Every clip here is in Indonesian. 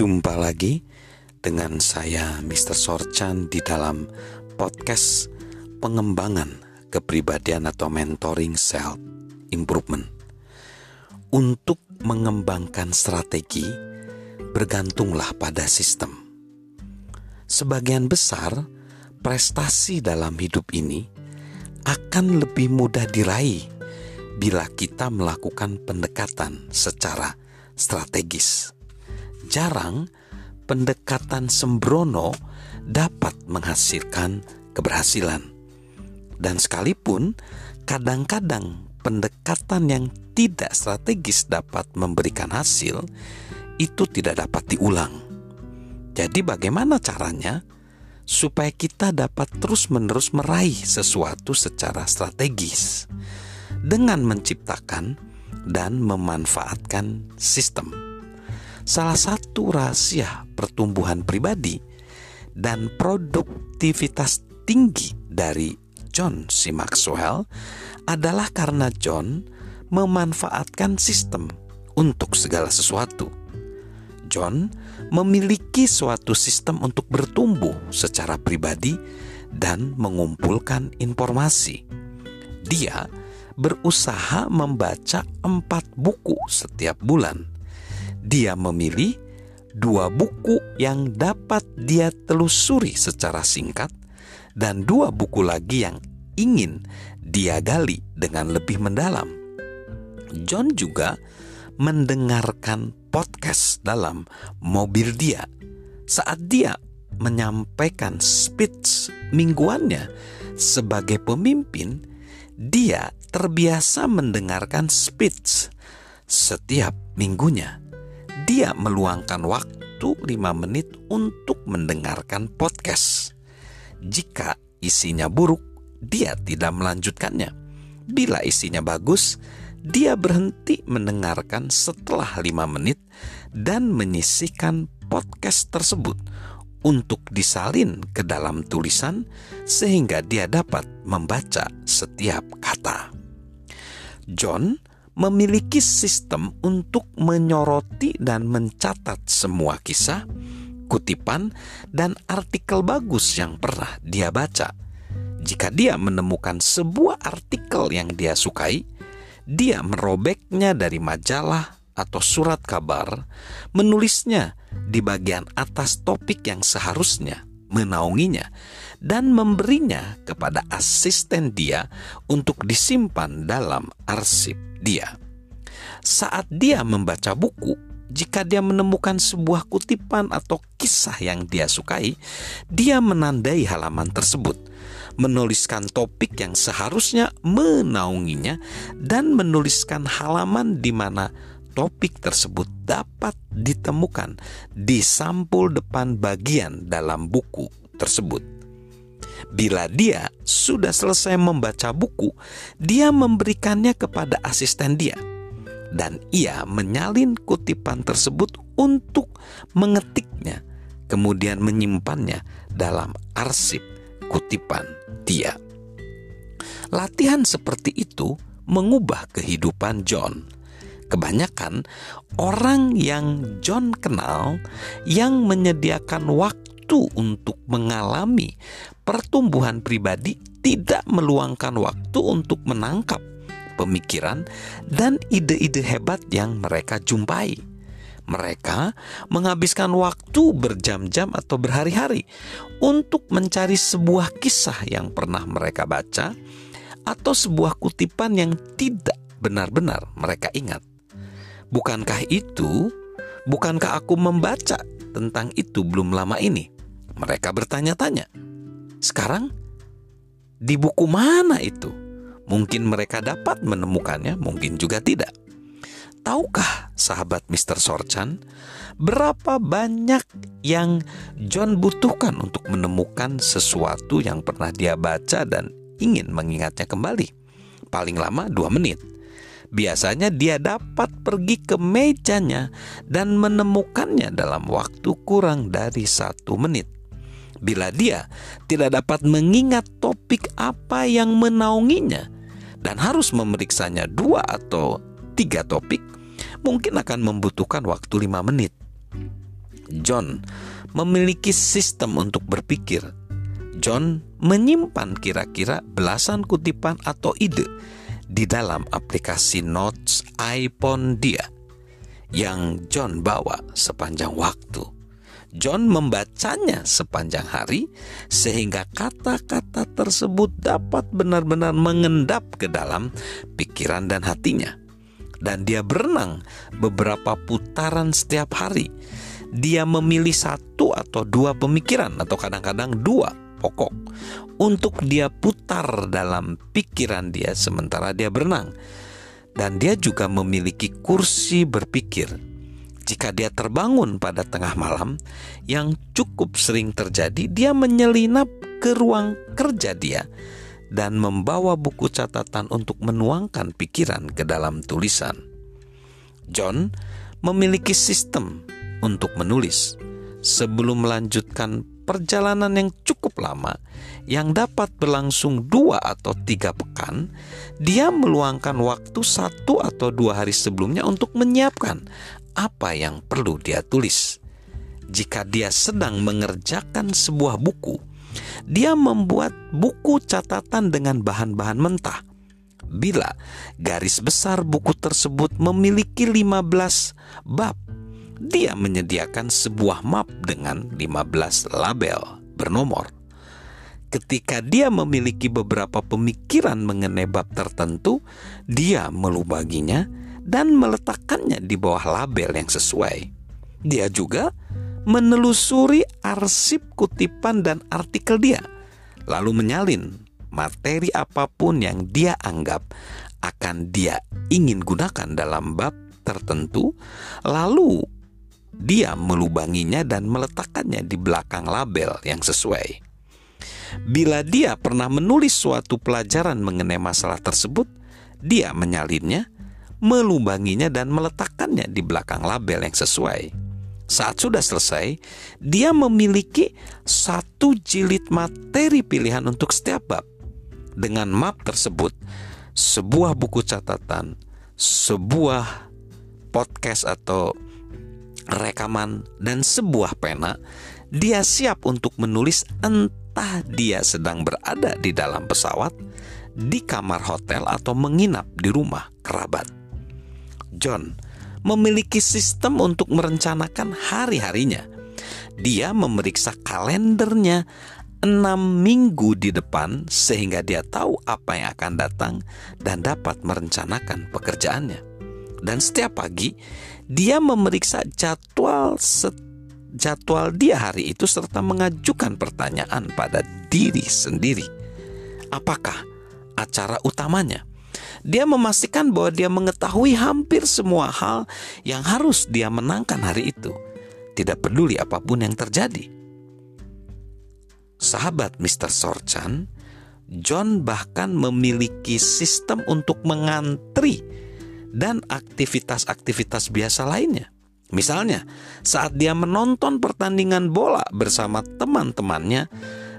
Jumpa lagi dengan saya Mr. Sorchan di dalam podcast pengembangan kepribadian atau mentoring self improvement. Untuk mengembangkan strategi bergantunglah pada sistem. Sebagian besar prestasi dalam hidup ini akan lebih mudah diraih bila kita melakukan pendekatan secara strategis jarang pendekatan sembrono dapat menghasilkan keberhasilan. Dan sekalipun kadang-kadang pendekatan yang tidak strategis dapat memberikan hasil, itu tidak dapat diulang. Jadi bagaimana caranya supaya kita dapat terus-menerus meraih sesuatu secara strategis dengan menciptakan dan memanfaatkan sistem salah satu rahasia pertumbuhan pribadi dan produktivitas tinggi dari John C. Maxwell adalah karena John memanfaatkan sistem untuk segala sesuatu. John memiliki suatu sistem untuk bertumbuh secara pribadi dan mengumpulkan informasi. Dia berusaha membaca empat buku setiap bulan dia memilih dua buku yang dapat dia telusuri secara singkat dan dua buku lagi yang ingin dia gali dengan lebih mendalam. John juga mendengarkan podcast dalam mobil dia saat dia menyampaikan speech mingguannya sebagai pemimpin, dia terbiasa mendengarkan speech setiap minggunya dia meluangkan waktu 5 menit untuk mendengarkan podcast. Jika isinya buruk, dia tidak melanjutkannya. Bila isinya bagus, dia berhenti mendengarkan setelah 5 menit dan menyisikan podcast tersebut untuk disalin ke dalam tulisan sehingga dia dapat membaca setiap kata. John memiliki sistem untuk menyoroti dan mencatat semua kisah, kutipan, dan artikel bagus yang pernah dia baca. Jika dia menemukan sebuah artikel yang dia sukai, dia merobeknya dari majalah atau surat kabar, menulisnya di bagian atas topik yang seharusnya menaunginya, dan memberinya kepada asisten dia untuk disimpan dalam arsip dia. Saat dia membaca buku, jika dia menemukan sebuah kutipan atau kisah yang dia sukai, dia menandai halaman tersebut, menuliskan topik yang seharusnya menaunginya, dan menuliskan halaman di mana topik tersebut dapat ditemukan di sampul depan bagian dalam buku tersebut. Bila dia sudah selesai membaca buku, dia memberikannya kepada asisten dia, dan ia menyalin kutipan tersebut untuk mengetiknya, kemudian menyimpannya dalam arsip kutipan dia. Latihan seperti itu mengubah kehidupan John. Kebanyakan orang yang John kenal yang menyediakan waktu untuk mengalami pertumbuhan pribadi tidak meluangkan waktu untuk menangkap pemikiran dan ide-ide hebat yang mereka jumpai. Mereka menghabiskan waktu berjam-jam atau berhari-hari untuk mencari sebuah kisah yang pernah mereka baca atau sebuah kutipan yang tidak benar-benar mereka ingat. Bukankah itu? Bukankah aku membaca tentang itu belum lama ini? Mereka bertanya-tanya, "Sekarang di buku mana itu?" Mungkin mereka dapat menemukannya, mungkin juga tidak. Tahukah sahabat Mr. Sorchan berapa banyak yang John butuhkan untuk menemukan sesuatu yang pernah dia baca dan ingin mengingatnya kembali? Paling lama dua menit. Biasanya dia dapat pergi ke mejanya dan menemukannya dalam waktu kurang dari satu menit bila dia tidak dapat mengingat topik apa yang menaunginya dan harus memeriksanya dua atau tiga topik, mungkin akan membutuhkan waktu lima menit. John memiliki sistem untuk berpikir. John menyimpan kira-kira belasan kutipan atau ide di dalam aplikasi notes iPhone dia yang John bawa sepanjang waktu. John membacanya sepanjang hari sehingga kata-kata tersebut dapat benar-benar mengendap ke dalam pikiran dan hatinya. Dan dia berenang beberapa putaran setiap hari. Dia memilih satu atau dua pemikiran atau kadang-kadang dua pokok untuk dia putar dalam pikiran dia sementara dia berenang. Dan dia juga memiliki kursi berpikir jika dia terbangun pada tengah malam, yang cukup sering terjadi, dia menyelinap ke ruang kerja dia dan membawa buku catatan untuk menuangkan pikiran ke dalam tulisan. John memiliki sistem untuk menulis sebelum melanjutkan perjalanan yang cukup lama yang dapat berlangsung dua atau tiga pekan, dia meluangkan waktu satu atau dua hari sebelumnya untuk menyiapkan apa yang perlu dia tulis. Jika dia sedang mengerjakan sebuah buku, dia membuat buku catatan dengan bahan-bahan mentah. Bila garis besar buku tersebut memiliki 15 bab, dia menyediakan sebuah map dengan 15 label bernomor. Ketika dia memiliki beberapa pemikiran mengenai bab tertentu, dia melubaginya dan meletakkannya di bawah label yang sesuai. Dia juga menelusuri arsip kutipan dan artikel dia, lalu menyalin materi apa pun yang dia anggap akan dia ingin gunakan dalam bab tertentu, lalu dia melubanginya dan meletakkannya di belakang label yang sesuai. Bila dia pernah menulis suatu pelajaran mengenai masalah tersebut, dia menyalinnya, melubanginya, dan meletakkannya di belakang label yang sesuai. Saat sudah selesai, dia memiliki satu jilid materi pilihan untuk setiap bab. Dengan map tersebut, sebuah buku catatan, sebuah podcast atau rekaman, dan sebuah pena, dia siap untuk menulis entah dia sedang berada di dalam pesawat, di kamar hotel, atau menginap di rumah kerabat. John memiliki sistem untuk merencanakan hari-harinya. Dia memeriksa kalendernya enam minggu di depan sehingga dia tahu apa yang akan datang dan dapat merencanakan pekerjaannya. Dan setiap pagi dia memeriksa jadwal jadwal dia hari itu serta mengajukan pertanyaan pada diri sendiri. Apakah acara utamanya? Dia memastikan bahwa dia mengetahui hampir semua hal yang harus dia menangkan hari itu. Tidak peduli apa pun yang terjadi. Sahabat Mr. Sorchan, John bahkan memiliki sistem untuk mengantri dan aktivitas-aktivitas biasa lainnya. Misalnya, saat dia menonton pertandingan bola bersama teman-temannya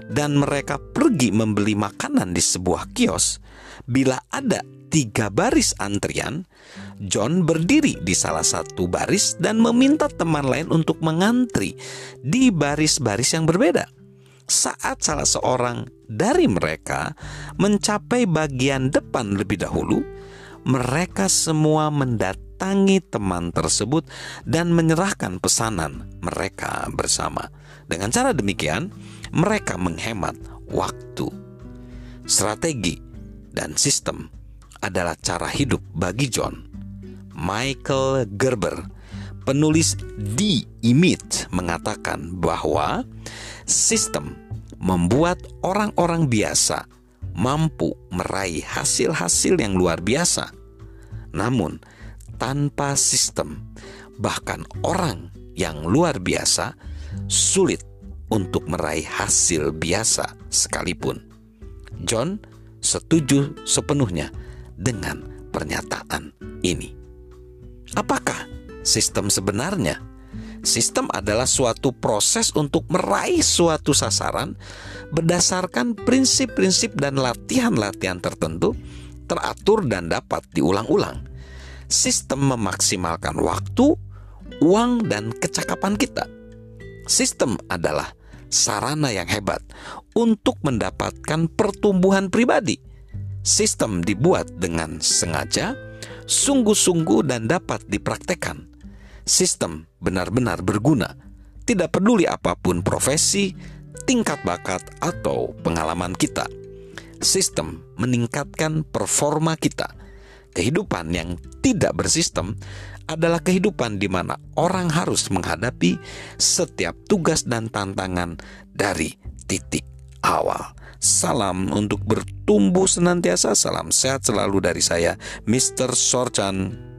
dan mereka pergi membeli makanan di sebuah kios, bila ada tiga baris antrian, John berdiri di salah satu baris dan meminta teman lain untuk mengantri di baris-baris yang berbeda. Saat salah seorang dari mereka mencapai bagian depan lebih dahulu, mereka semua mendatangi teman tersebut dan menyerahkan pesanan mereka bersama. Dengan cara demikian, mereka menghemat waktu. Strategi dan sistem adalah cara hidup bagi John. Michael Gerber, penulis The Image, mengatakan bahwa sistem membuat orang-orang biasa mampu meraih hasil-hasil yang luar biasa. Namun, tanpa sistem, bahkan orang yang luar biasa sulit untuk meraih hasil biasa sekalipun. John setuju sepenuhnya dengan pernyataan ini. Apakah sistem sebenarnya? Sistem adalah suatu proses untuk meraih suatu sasaran berdasarkan prinsip-prinsip dan latihan-latihan tertentu teratur dan dapat diulang-ulang. Sistem memaksimalkan waktu, uang, dan kecakapan kita. Sistem adalah sarana yang hebat untuk mendapatkan pertumbuhan pribadi. Sistem dibuat dengan sengaja, sungguh-sungguh, dan dapat dipraktekkan. Sistem benar-benar berguna, tidak peduli apa pun profesi, tingkat bakat, atau pengalaman kita. Sistem meningkatkan performa kita. Kehidupan yang tidak bersistem adalah kehidupan di mana orang harus menghadapi setiap tugas dan tantangan dari titik awal. Salam untuk bertumbuh senantiasa, salam sehat selalu dari saya, Mr. Sorchan.